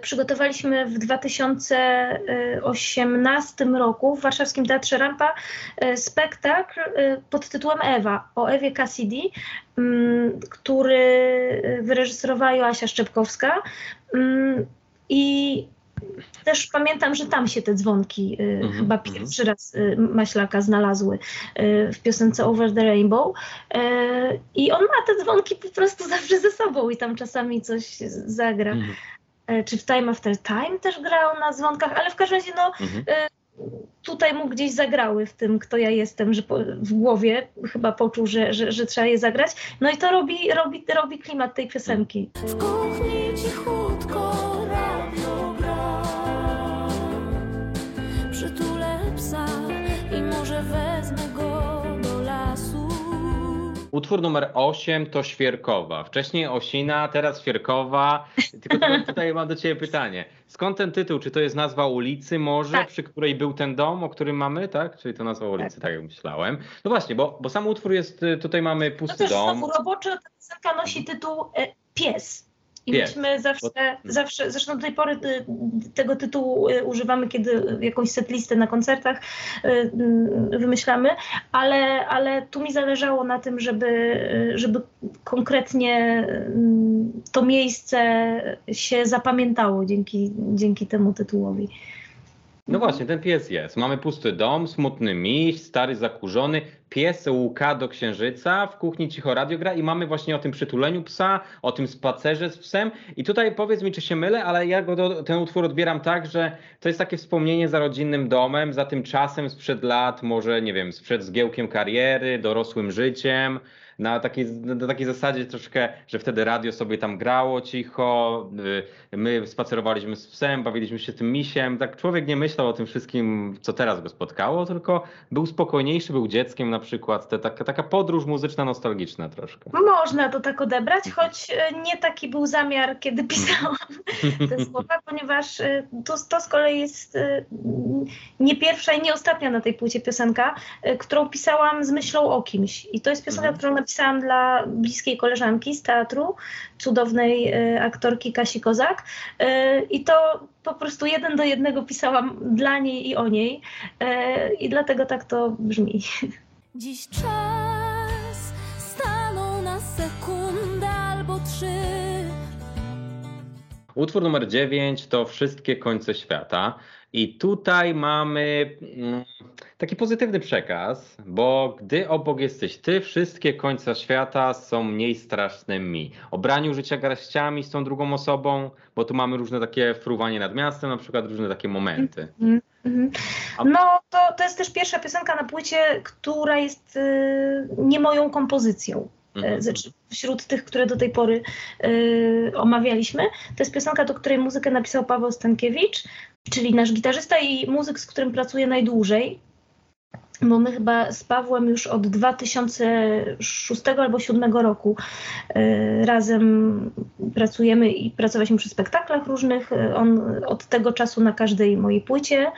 przygotowaliśmy w 2018 roku w Warszawskim Teatrze Rampa e, spektakl e, pod tytułem Ewa, o Ewie Cassidy, mm, który e, wyreżyserowała Joasia Szczepkowska. Mm, I też pamiętam, że tam się te dzwonki e, Mhm, chyba mhm. pierwszy raz e, Maślaka znalazły e, w piosence Over the Rainbow. E, I on ma te dzwonki po prostu zawsze ze sobą i tam czasami coś zagra. Mhm. E, Czy w Time After Time też grał na dzwonkach, ale w każdym razie no, Mhm. tutaj mu gdzieś zagrały w tym, kto ja jestem, że po, w głowie chyba poczuł, że, że, że trzeba je zagrać. No i to robi, robi, robi klimat tej piosenki. W kuchni cichutko Utwór numer 8 to Świerkowa. Wcześniej Osina, teraz Świerkowa. Tylko [LAUGHS] tutaj, mam do Ciebie pytanie. Skąd ten tytuł? Czy to jest nazwa ulicy może, Tak. przy której był ten dom, o którym mamy, tak? Czyli to nazwa ulicy, tak, jak myślałem. No właśnie, bo, bo sam utwór jest, y, tutaj mamy No pusty też dom. znowu roboczo ta piosenka nosi tytuł e, Pies. I myśmy zawsze, zawsze, zresztą do tej pory y, tego tytułu y, używamy, kiedy jakąś setlistę na koncertach y, y, wymyślamy, ale, ale tu mi zależało na tym, żeby, y, żeby konkretnie y, to miejsce się zapamiętało dzięki, dzięki temu tytułowi. No właśnie, ten pies jest. Mamy pusty dom, smutny miś, stary zakurzony, pies łuka do księżyca, w kuchni cicho radio gra i mamy właśnie o tym przytuleniu psa, o tym spacerze z psem. I tutaj powiedz mi, czy się mylę, ale ja go do, ten utwór odbieram tak, że to jest takie wspomnienie za rodzinnym domem, za tym czasem sprzed lat, może nie wiem, sprzed zgiełkiem kariery, dorosłym życiem. Na takiej, na takiej zasadzie troszkę, że wtedy radio sobie tam grało cicho, y, my spacerowaliśmy z psem, bawiliśmy się tym misiem. Tak człowiek nie myślał o tym wszystkim, co teraz go spotkało, tylko był spokojniejszy, był dzieckiem na przykład. Te, taka, taka podróż muzyczna, nostalgiczna troszkę. Można to tak odebrać, choć e, nie taki był zamiar, kiedy pisałam te [LAUGHS] słowa, ponieważ e, to, to z kolei jest nie pierwsza i nie ostatnia na tej płycie piosenka, którą pisałam z myślą o kimś. I to jest piosenka, Mhm. którą napisałam dla bliskiej koleżanki z teatru, cudownej e, aktorki Kasi Kozak. E, I to po prostu jeden do jednego pisałam dla niej i o niej. E, I dlatego tak to brzmi. Dziś czas stanął na sekundę albo trzy Utwór numer 9 to Wszystkie końce świata. I tutaj mamy mm, taki pozytywny przekaz, bo gdy obok jesteś ty, wszystkie końce świata są mniej straszne mi. O braniu życia garściami z tą drugą osobą, bo tu mamy różne takie fruwanie nad miastem, na przykład różne takie momenty. Mhm. A- No, to, to jest też pierwsza piosenka na płycie, która jest y, nie moją kompozycją. Mhm. E, Znaczy, wśród tych, które do tej pory y, omawialiśmy. To jest piosenka, do której muzykę napisał Paweł Stankiewicz, czyli nasz gitarzysta i muzyk, z którym pracuję najdłużej. Bo my chyba z Pawłem już od 2006 albo 2007 roku y, razem pracujemy i pracowaliśmy przy spektaklach różnych. On od tego czasu na każdej mojej płycie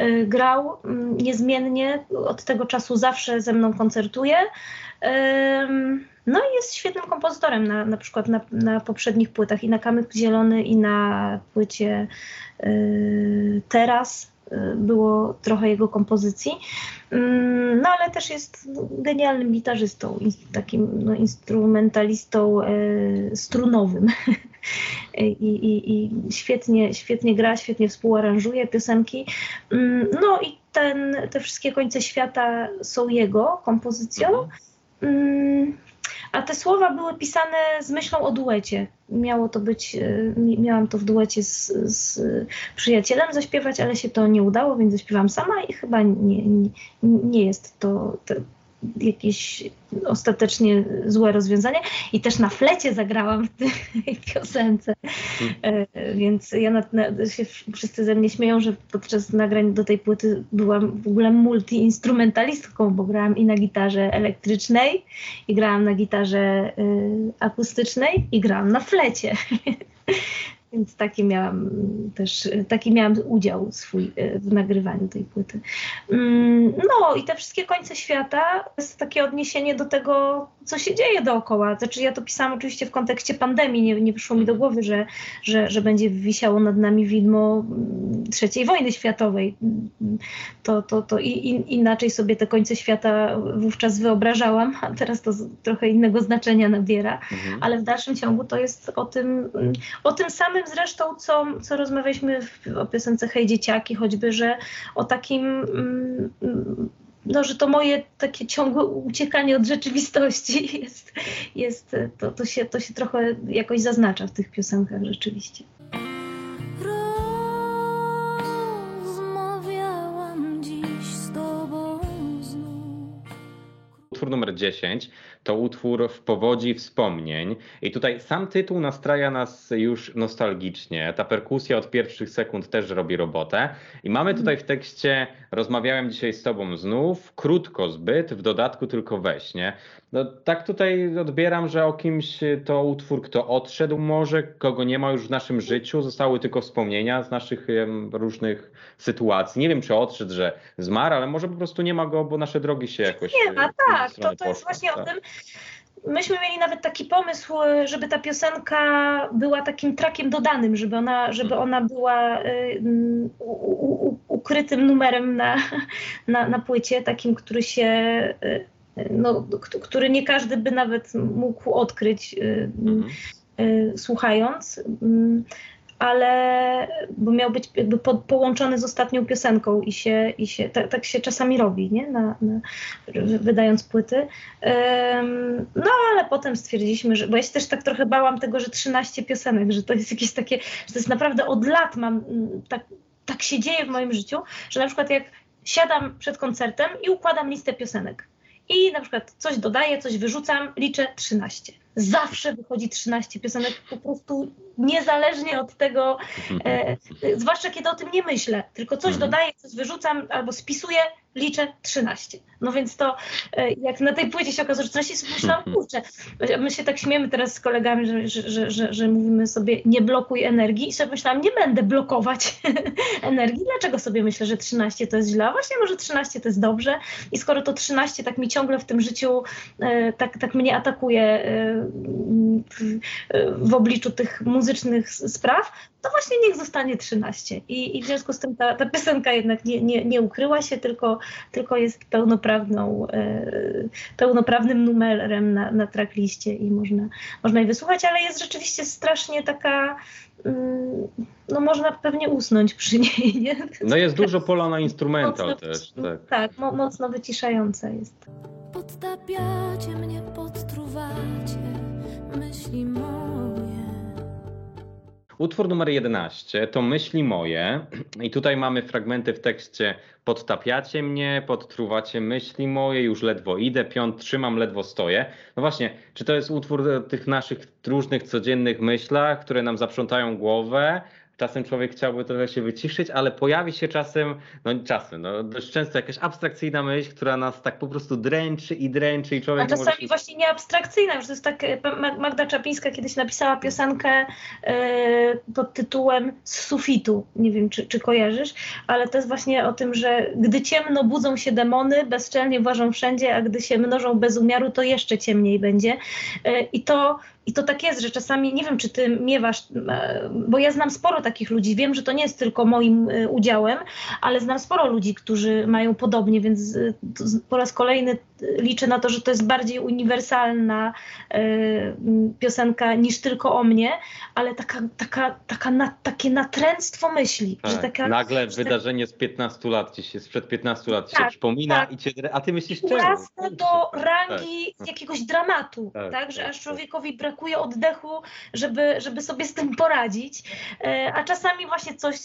y, grał mm, niezmiennie. Od tego czasu zawsze ze mną koncertuje. No i jest świetnym kompozytorem, na, na przykład na, na poprzednich płytach i na Kamyk Zielony i na płycie y, Teraz y, było trochę jego kompozycji. Ym, No ale też jest genialnym gitarzystą, takim no, instrumentalistą y, strunowym. [LAUGHS] I, i, I świetnie, świetnie gra, świetnie współaranżuje piosenki. Ym, No i ten, te wszystkie końce świata są jego kompozycją. Mhm. Mm, A te słowa były pisane z myślą o duecie. Miało to być, e, mi- miałam to w duecie z, z przyjacielem zaśpiewać, ale się to nie udało, więc zaśpiewam sama i chyba nie, nie, nie jest to, to jakieś ostatecznie złe rozwiązanie. I też na flecie zagrałam w tej [LAUGHS] piosence, E, więc ja na, na, się wszyscy ze mnie śmieją, że podczas nagrań do tej płyty byłam w ogóle multiinstrumentalistką, bo grałam i na gitarze elektrycznej, i grałam na gitarze y, akustycznej, i grałam na flecie. [LAUGHS] Więc taki miałam też, taki miałam udział swój y, w nagrywaniu tej płyty. Mm, No i te wszystkie końce świata to jest takie odniesienie do tego, co się dzieje dookoła. Znaczy ja to pisałam oczywiście w kontekście pandemii, nie, nie wyszło mi do głowy, że, że, że będzie wisiało nad nami widmo mm, trzeciej wojny światowej. To, to, to i, i, inaczej sobie te końce świata wówczas wyobrażałam, a teraz to trochę innego znaczenia nabiera Mhm. ale w dalszym ciągu to jest o tym, o tym samym zresztą, co, co rozmawialiśmy w, o piosence Hej Dzieciaki, choćby, że o takim, mm, no, że to moje takie ciągłe uciekanie od rzeczywistości [LAUGHS] jest, jest to, to, się, to się trochę jakoś zaznacza w tych piosenkach rzeczywiście. Utwór numer 10 to utwór w powodzi wspomnień. I tutaj sam tytuł nastraja nas już nostalgicznie. Ta perkusja od pierwszych sekund też robi robotę. I mamy tutaj w tekście Rozmawiałem dzisiaj z Tobą znów, krótko zbyt, w dodatku tylko weź, nie? No, tak tutaj odbieram, że o kimś to utwór, kto odszedł może, kogo nie ma już w naszym życiu, zostały tylko wspomnienia z naszych różnych sytuacji. Nie wiem, czy odszedł, że zmarł, ale może po prostu nie ma go, bo nasze drogi się jakoś. Nie ma, tak. To, to jest właśnie tak. o tym. Myśmy mieli nawet taki pomysł, żeby ta piosenka była takim trakiem dodanym, żeby ona, żeby ona była y, u, u, ukrytym numerem na, [LAUGHS] na, na płycie, takim, który się y, no, który nie każdy by nawet mógł odkryć, y, mhm. słuchając. Mm, ale bo miał być jakby po, połączony z ostatnią piosenką i się, i się tak, tak się czasami robi, nie? Na, na, wydając płyty. Um, no ale potem stwierdziliśmy, że, bo ja się też tak trochę bałam tego, że 13 piosenek, że to jest jakieś takie, że to jest naprawdę od lat mam, tak, tak się dzieje w moim życiu, że na przykład jak siadam przed koncertem i układam listę piosenek i na przykład coś dodaję, coś wyrzucam, liczę 13 zawsze wychodzi 13 piosenek po prostu niezależnie od tego, [LAUGHS] e, zwłaszcza kiedy o tym nie myślę, tylko coś mhm. dodaję, coś wyrzucam albo spisuję, liczę 13. No więc to e, jak na tej płycie się okazało, że 13 sobie myślałam, kurczę, my się tak śmiemy teraz z kolegami, że, że, że, że, że mówimy sobie nie blokuj energii i sobie myślałam, nie będę blokować [LAUGHS] energii. Dlaczego sobie myślę, że 13 to jest źle? A właśnie może 13 to jest dobrze i skoro to 13 tak mi ciągle w tym życiu e, tak, tak mnie atakuje w obliczu tych muzycznych spraw, to właśnie niech zostanie 13. I, i w związku z tym ta, ta piosenka jednak nie, nie, nie ukryła się, tylko, tylko jest pełnoprawną, e, pełnoprawnym numerem na, na trackliście i można, można jej wysłuchać, ale jest rzeczywiście strasznie taka mm, no można pewnie usnąć przy niej. [LAUGHS] Nie? No jest dużo pola na instrumental mocno, też. Tak, tak mo, mocno wyciszająca jest. Podtapiacie mnie, podtruwacie myśli moje. Utwór numer 11 to Myśli moje i tutaj mamy fragmenty w tekście podtapiacie mnie, podtruwacie myśli moje, już ledwo idę, piąt trzymam, ledwo stoję. No właśnie, czy to jest utwór tych naszych różnych codziennych myślach, które nam zaprzątają głowę, czasem człowiek chciałby trochę się wyciszyć, ale pojawi się czasem, no czasem, no dość często jakaś abstrakcyjna myśl, która nas tak po prostu dręczy i dręczy i człowiek... A czasami się... właśnie nie abstrakcyjna, że to jest tak, e, Magda Czapińska kiedyś napisała piosenkę yy, pod tytułem Z sufitu, nie wiem czy, czy kojarzysz, ale to jest właśnie o tym, że gdy ciemno budzą się demony, bezczelnie włażą wszędzie, a gdy się mnożą bez umiaru, to jeszcze ciemniej będzie. Yy, I to i to tak jest, że czasami, nie wiem, czy ty miewasz, e, bo ja znam sporo takich ludzi, wiem, że to nie jest tylko moim e, udziałem, ale znam sporo ludzi, którzy mają podobnie, więc e, po raz kolejny liczę na to, że to jest bardziej uniwersalna piosenka niż tylko o mnie, ale taka, taka, taka na, takie natręctwo myśli. Tak, że taka, nagle że wydarzenie z 15 lat ci się, sprzed 15 lat tak, się przypomina tak. i cię, a ty myślisz czego? Urasta do rangi tak. jakiegoś dramatu, tak, tak że aż człowiekowi brakuje oddechu, żeby, żeby sobie z tym poradzić. E, a czasami właśnie coś,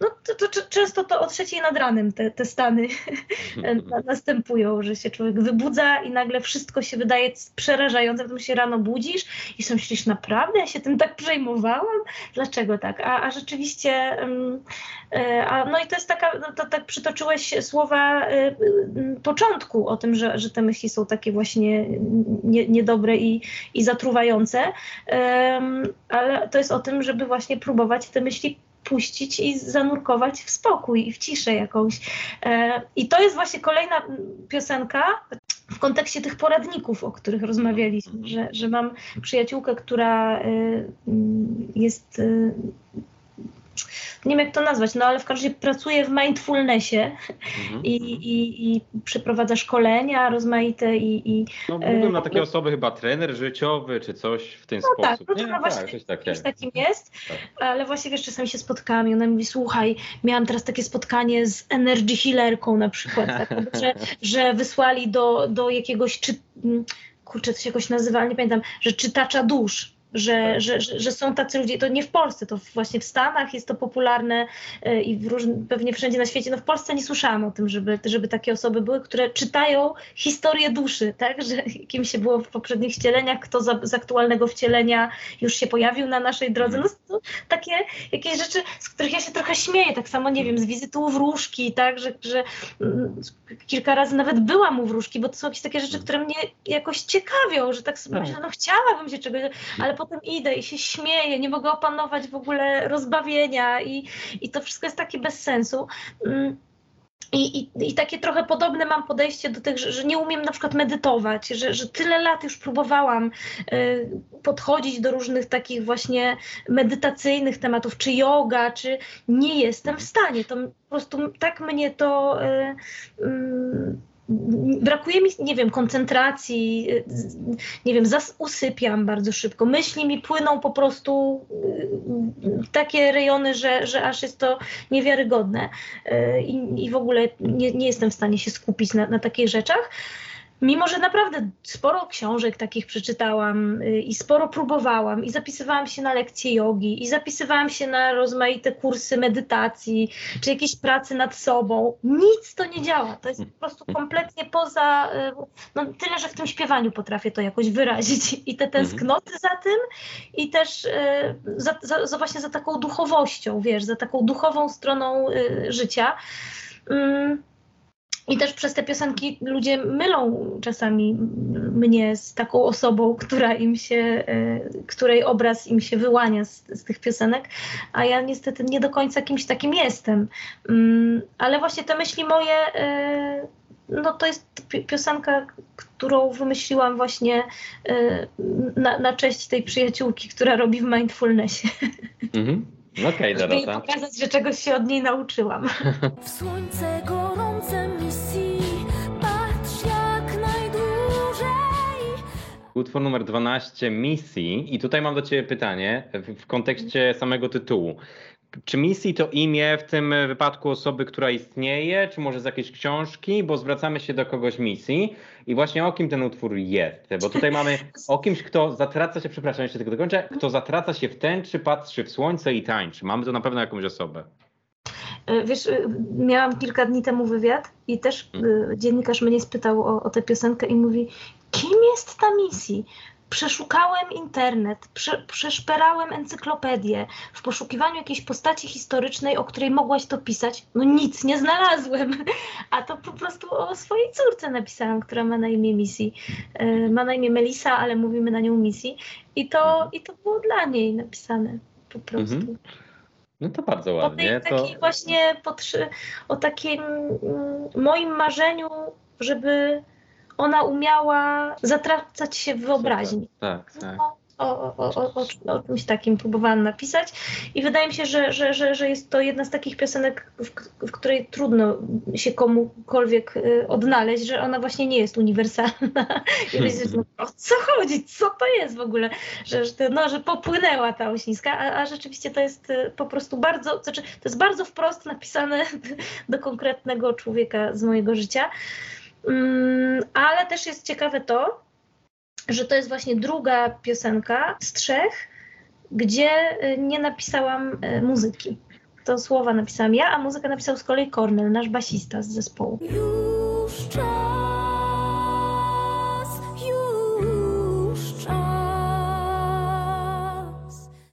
no to, to, to często to o trzeciej nad ranem te, te stany [LAUGHS] [LAUGHS] następują, że się człowiek wybudza i nagle wszystko się wydaje przerażające, potem się rano budzisz i sobie myślisz, naprawdę ja się tym tak przejmowałam? Dlaczego tak? A, a rzeczywiście, e, a, no i to jest taka, no to, tak przytoczyłeś słowa e, początku o tym, że, że te myśli są takie właśnie nie, niedobre i, i zatruwające ale to jest o tym, żeby właśnie próbować te myśli puścić i zanurkować w spokój i w ciszę jakąś. E, I to jest właśnie kolejna piosenka kontekście tych poradników, o których rozmawialiśmy, że, że mam przyjaciółkę, która e, jest e, nie wiem jak to nazwać, no ale w każdym razie pracuję w mindfulnessie mhm. i, i, i przeprowadza szkolenia rozmaite i... i no mówią na takie osoby chyba trener życiowy czy coś w ten no tak, sposób. Tak, no nie? właśnie tak, coś, takim jest, tak. ale właśnie wiesz, czasami się spotkałam i ona mówi, słuchaj, miałam teraz takie spotkanie z energy healerką na przykład, tak, że, że wysłali do, do jakiegoś, czy, kurczę, to się jakoś nazywa, ale nie pamiętam, że czytacza dusz, że, że, że, że są tacy ludzie, to nie w Polsce, to właśnie w Stanach jest to popularne e, i pewnie wszędzie na świecie. No w Polsce nie słyszałam o tym, żeby, żeby takie osoby były, które czytają historię duszy, tak, że [LAUGHS] kim się było w poprzednich wcieleniach, kto za, z aktualnego wcielenia już się pojawił na naszej drodze. No, to takie jakieś rzeczy, z których ja się trochę śmieję, tak samo, nie wiem, z wizyty u wróżki, tak, że, że mm, kilka razy nawet byłam u wróżki, bo to są jakieś takie rzeczy, które mnie jakoś ciekawią, że tak sobie Tak. myślę, no chciałabym się czegoś, ale potem idę i się śmieję, nie mogę opanować w ogóle rozbawienia i, i to wszystko jest takie bez sensu. Mm, I, i, I takie trochę podobne mam podejście do tych, że, że nie umiem na przykład medytować, że, że tyle lat już próbowałam y, podchodzić do różnych takich właśnie medytacyjnych tematów, czy yoga, czy nie jestem w stanie. To po prostu tak mnie to. Y, mm, Brakuje mi, nie wiem, koncentracji, y, nie wiem, zas usypiam bardzo szybko. Myśli mi płyną po prostu y, w takie rejony, że, że aż jest to niewiarygodne Y, i, i w ogóle nie, nie jestem w stanie się skupić na, na takich rzeczach. Mimo, że naprawdę sporo książek takich przeczytałam y, i sporo próbowałam i zapisywałam się na lekcje jogi i zapisywałam się na rozmaite kursy medytacji czy jakieś pracy nad sobą, nic to nie działa. To jest po prostu kompletnie poza, y, no tyle, że w tym śpiewaniu potrafię to jakoś wyrazić [LAUGHS] i te tęsknoty za tym i też y, za, za, za właśnie za taką duchowością, wiesz, za taką duchową stroną życia. Ym, i też przez te piosenki ludzie mylą czasami mnie z taką osobą, która im się, e, której obraz im się wyłania z, z tych piosenek, a ja niestety nie do końca kimś takim jestem. Mm, Ale właśnie te myśli moje, e, no to jest pi- piosenka, którą wymyśliłam właśnie e, na, na cześć tej przyjaciółki, która robi w mindfulnessie, [LAUGHS] Mhm. Okej, żeby jej Dorota. pokazać, że czegoś się od niej nauczyłam. W słońce gorące Utwór numer 12, Misji. I tutaj mam do Ciebie pytanie w, kontekście samego tytułu. Czy Misji to imię w tym wypadku osoby, która istnieje, czy może z jakiejś książki, bo zwracamy się do kogoś misji i właśnie o kim ten utwór jest? Bo tutaj mamy o kimś, kto zatraca się, przepraszam, jeszcze tylko dokończę, kto zatraca się w tęczy, patrzy w słońce i tańczy. Mamy tu na pewno jakąś osobę. Y, Wiesz, y, miałam kilka dni temu wywiad i też y, dziennikarz mnie spytał o, o tę piosenkę i mówi, kim jest ta misji? Przeszukałem internet, prze, przeszperałem encyklopedię w poszukiwaniu jakiejś postaci historycznej, o której mogłaś to pisać. No nic nie znalazłem, a to po prostu o swojej córce napisałam, która ma na imię Missy. Y, Ma na imię Melisa, ale mówimy na nią Missy. I to, i to było dla niej napisane po prostu. Mhm. No to bardzo O tej ładnie. To... takiej właśnie potrzy- o takim mm, moim marzeniu, żeby ona umiała zatracać się w wyobraźni. Tak, tak. No, o, o, o, o, o, czymś takim próbowałam napisać i wydaje mi się, że, że, że, że jest to jedna z takich piosenek, w, w której trudno się komukolwiek y, odnaleźć, że ona właśnie nie jest uniwersalna. [LAUGHS] I myślę, no, o co chodzi, co to jest w ogóle, że, że, to, no, że popłynęła ta Osińska, a, a rzeczywiście to jest y, po prostu bardzo, znaczy, to jest bardzo wprost napisane [LAUGHS] do konkretnego człowieka z mojego życia. Mm, ale też jest ciekawe to, że to jest właśnie druga piosenka z trzech, gdzie y, nie napisałam y, muzyki. To słowa napisałam ja, a muzykę napisał z kolei Cornel, nasz basista z zespołu. Już czas,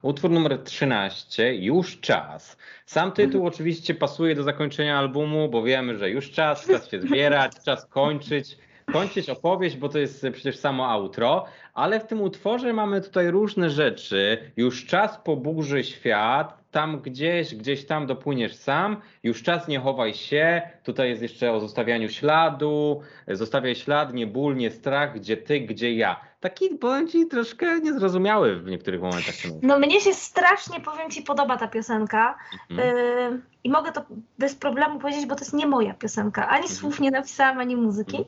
Utwór numer 13, Już czas. Sam tytuł oczywiście pasuje do zakończenia albumu, bo wiemy, że już czas, czas się zbierać, czas kończyć, kończyć opowieść, bo to jest przecież samo outro, ale w tym utworze mamy tutaj różne rzeczy. Już czas po burzy świat, tam gdzieś, gdzieś tam dopłyniesz sam, już czas nie chowaj się, tutaj jest jeszcze o zostawianiu śladu, zostawiaj ślad, nie ból, nie strach, gdzie ty, gdzie ja. Taki, powiem ci, troszkę niezrozumiały w niektórych momentach. No mnie się strasznie, powiem Ci, podoba ta piosenka Mhm. y, i mogę to bez problemu powiedzieć, bo to jest nie moja piosenka. Ani Mhm. słów nie napisałam, ani muzyki.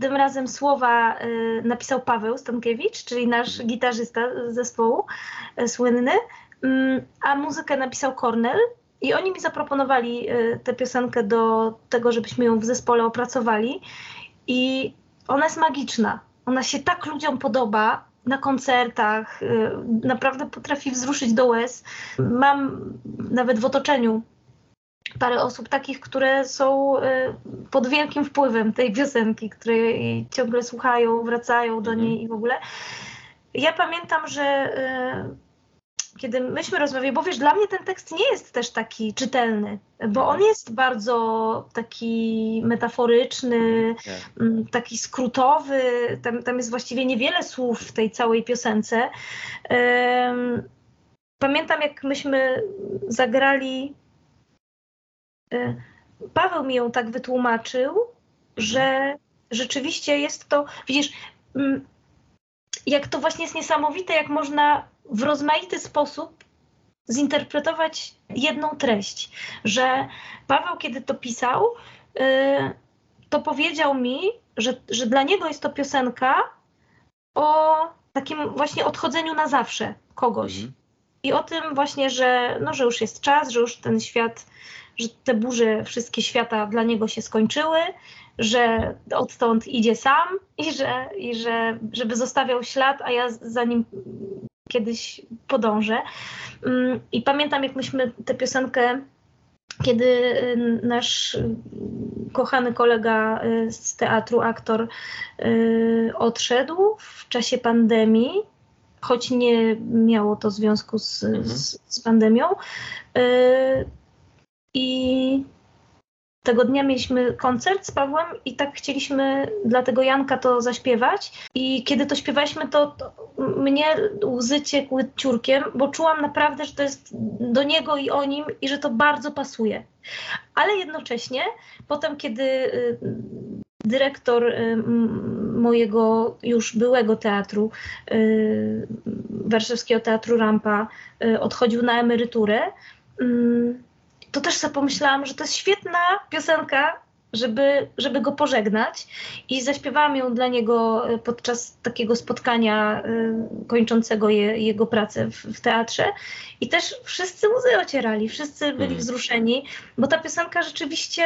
Tym razem słowa y, napisał Paweł Stankiewicz, czyli nasz Mhm. gitarzysta zespołu y, słynny, Mm, a muzykę napisał Cornel. I oni mi zaproponowali y, tę piosenkę do tego, żebyśmy ją w zespole opracowali. I ona jest magiczna. Ona się tak ludziom podoba, na koncertach, y, naprawdę potrafi wzruszyć do łez. Mam nawet w otoczeniu parę osób takich, które są y, pod wielkim wpływem tej piosenki, które jej ciągle słuchają, wracają do Mhm. niej i w ogóle. Ja pamiętam, że y, kiedy myśmy rozmawiali, bo wiesz, dla mnie ten tekst nie jest też taki czytelny, bo on jest bardzo taki metaforyczny, Nie. mm, taki skrótowy, tam, tam jest właściwie niewiele słów w tej całej piosence. Pamiętam, jak myśmy zagrali, e, Paweł mi ją tak wytłumaczył, że rzeczywiście jest to, widzisz, mm, jak to właśnie jest niesamowite, jak można w rozmaity sposób zinterpretować jedną treść, że Paweł, kiedy to pisał, y, to powiedział mi, że, że dla niego jest to piosenka o takim właśnie odchodzeniu na zawsze kogoś. Mhm. I o tym właśnie, że, no, że już jest czas, że już ten świat, że te burze wszystkie świata dla niego się skończyły, że odtąd idzie sam i że, i że żeby zostawiał ślad, a ja za nim kiedyś podążę. Mm, I pamiętam, jak myśmy tę piosenkę, kiedy y, nasz y, kochany kolega y, z teatru, aktor, odszedł w czasie pandemii, choć nie miało to związku z, Mhm. z, z pandemią. I tego dnia mieliśmy koncert z Pawłem i tak chcieliśmy dla tego Janka to zaśpiewać. I kiedy to śpiewaliśmy, to, to mnie łzy ciekły ciurkiem, bo czułam naprawdę, że to jest do niego i o nim i że to bardzo pasuje. Ale jednocześnie potem, kiedy y, dyrektor y, mojego już byłego teatru, y, Warszawskiego Teatru Rampa, odchodził na emeryturę, mm, to też sobie pomyślałam, że to jest świetna piosenka, żeby, żeby go pożegnać. I zaśpiewałam ją dla niego y, podczas takiego spotkania y, kończącego je, jego pracę w, w teatrze. I też wszyscy łzy ocierali, wszyscy byli Mhm. wzruszeni, bo ta piosenka rzeczywiście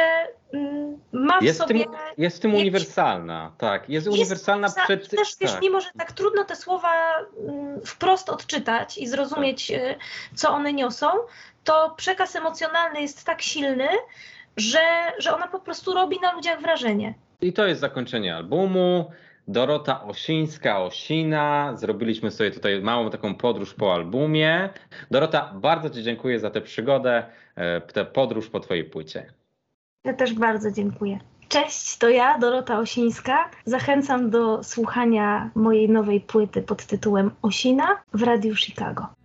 mm, ma w Jest, sobie... tym, jest w tym uniwersalna, tak. Jest, Jest uniwersalna za- przed. Też wiesz, tak. mimo że tak trudno te słowa mm, wprost odczytać i zrozumieć, y, co one niosą, to przekaz emocjonalny jest tak silny, że, że ona po prostu robi na ludziach wrażenie. I to jest zakończenie albumu. Dorota Osińska, Osina. Zrobiliśmy sobie tutaj małą taką podróż po albumie. Dorota, bardzo Ci dziękuję za tę przygodę, e, tę podróż po Twojej płycie. Ja też bardzo dziękuję. Cześć, to ja, Dorota Osińska. Zachęcam do słuchania mojej nowej płyty pod tytułem Osina w Radiu Chicago.